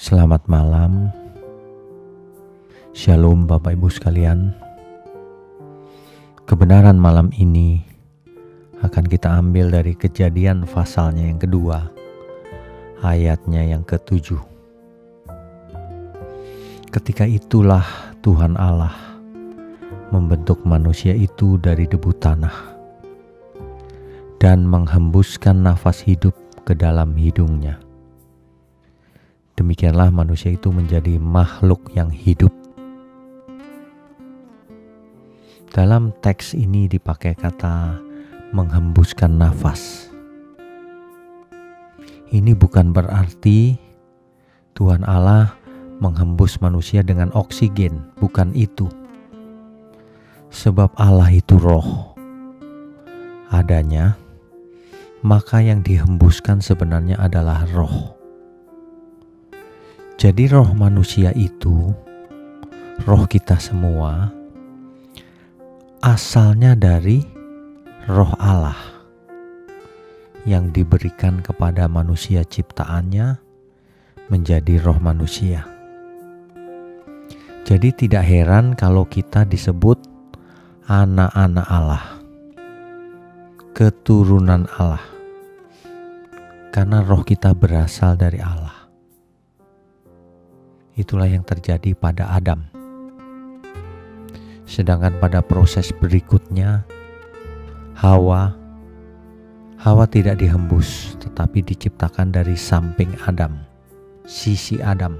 Selamat malam. Shalom Bapak Ibu sekalian. Kebenaran malam ini akan kita ambil dari kejadian pasalnya yang kedua, ayatnya yang ketujuh. Ketika itulah Tuhan Allah membentuk manusia itu dari debu tanah dan menghembuskan nafas hidup ke dalam hidungnya. Demikianlah manusia itu menjadi makhluk yang hidup. Dalam teks ini dipakai kata menghembuskan nafas. Ini bukan berarti Tuhan Allah menghembus manusia dengan oksigen, bukan itu. Sebab Allah itu roh. Adanya, maka yang dihembuskan sebenarnya adalah roh. Jadi roh manusia itu, roh kita semua, asalnya dari roh Allah yang diberikan kepada manusia ciptaannya menjadi roh manusia. Jadi tidak heran kalau kita disebut anak-anak Allah, keturunan Allah. Karena roh kita berasal dari Allah. Itulah yang terjadi pada Adam. Sedangkan pada proses berikutnya Hawa Hawa tidak dihembus tetapi diciptakan dari samping Adam, sisi Adam.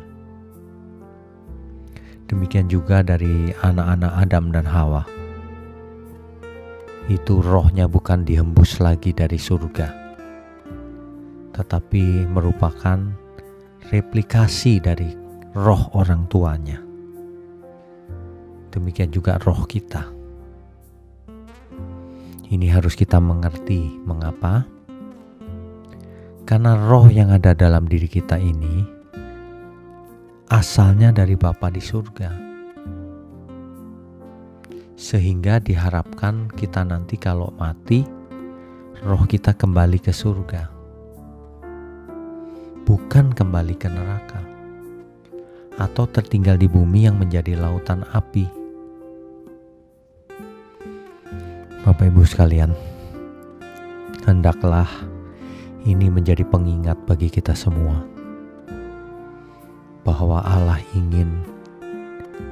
Demikian juga dari anak-anak Adam dan Hawa. Itu rohnya bukan dihembus lagi dari surga, tetapi merupakan replikasi dari roh orang tuanya. Demikian juga roh kita ini harus kita mengerti mengapa? Karena roh yang ada dalam diri kita ini asalnya dari Bapa di surga. Sehingga diharapkan kita nanti kalau mati, roh kita kembali ke surga. Bukan kembali ke neraka. Atau tertinggal di bumi yang menjadi lautan api Bapak Ibu sekalian, hendaklah ini menjadi pengingat bagi kita semua bahwa Allah ingin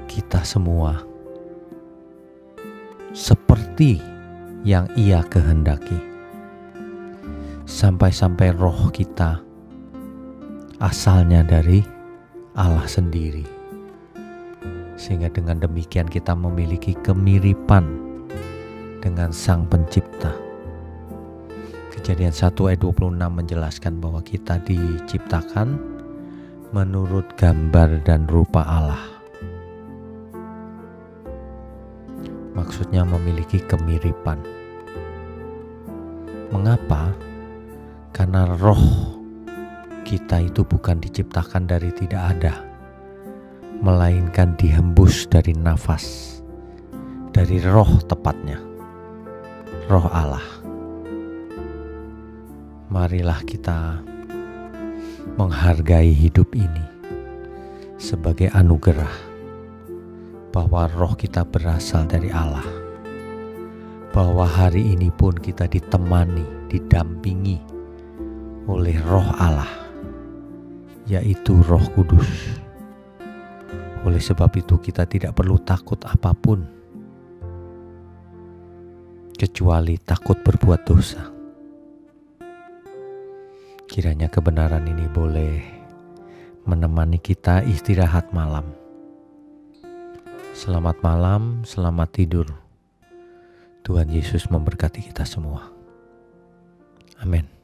kita semua seperti yang Ia kehendaki. Sampai-sampai roh kita asalnya dari Allah sendiri. Sehingga dengan demikian kita memiliki kemiripan dengan Sang Pencipta. Kejadian 1 ayat 26 menjelaskan bahwa kita diciptakan menurut gambar dan rupa Allah. Maksudnya memiliki kemiripan. Mengapa? Karena roh kita itu bukan diciptakan dari tidak ada, melainkan dihembus dari nafas, dari roh tepatnya roh Allah. Marilah kita menghargai hidup ini sebagai anugerah bahwa roh kita berasal dari Allah. Bahwa hari ini pun kita ditemani, didampingi oleh roh Allah, yaitu roh kudus. Oleh sebab itu kita tidak perlu takut apa pun kecuali takut berbuat dosa. Kiranya kebenaran ini boleh menemani kita istirahat malam. Selamat malam, selamat tidur. Tuhan Yesus memberkati kita semua. Amin.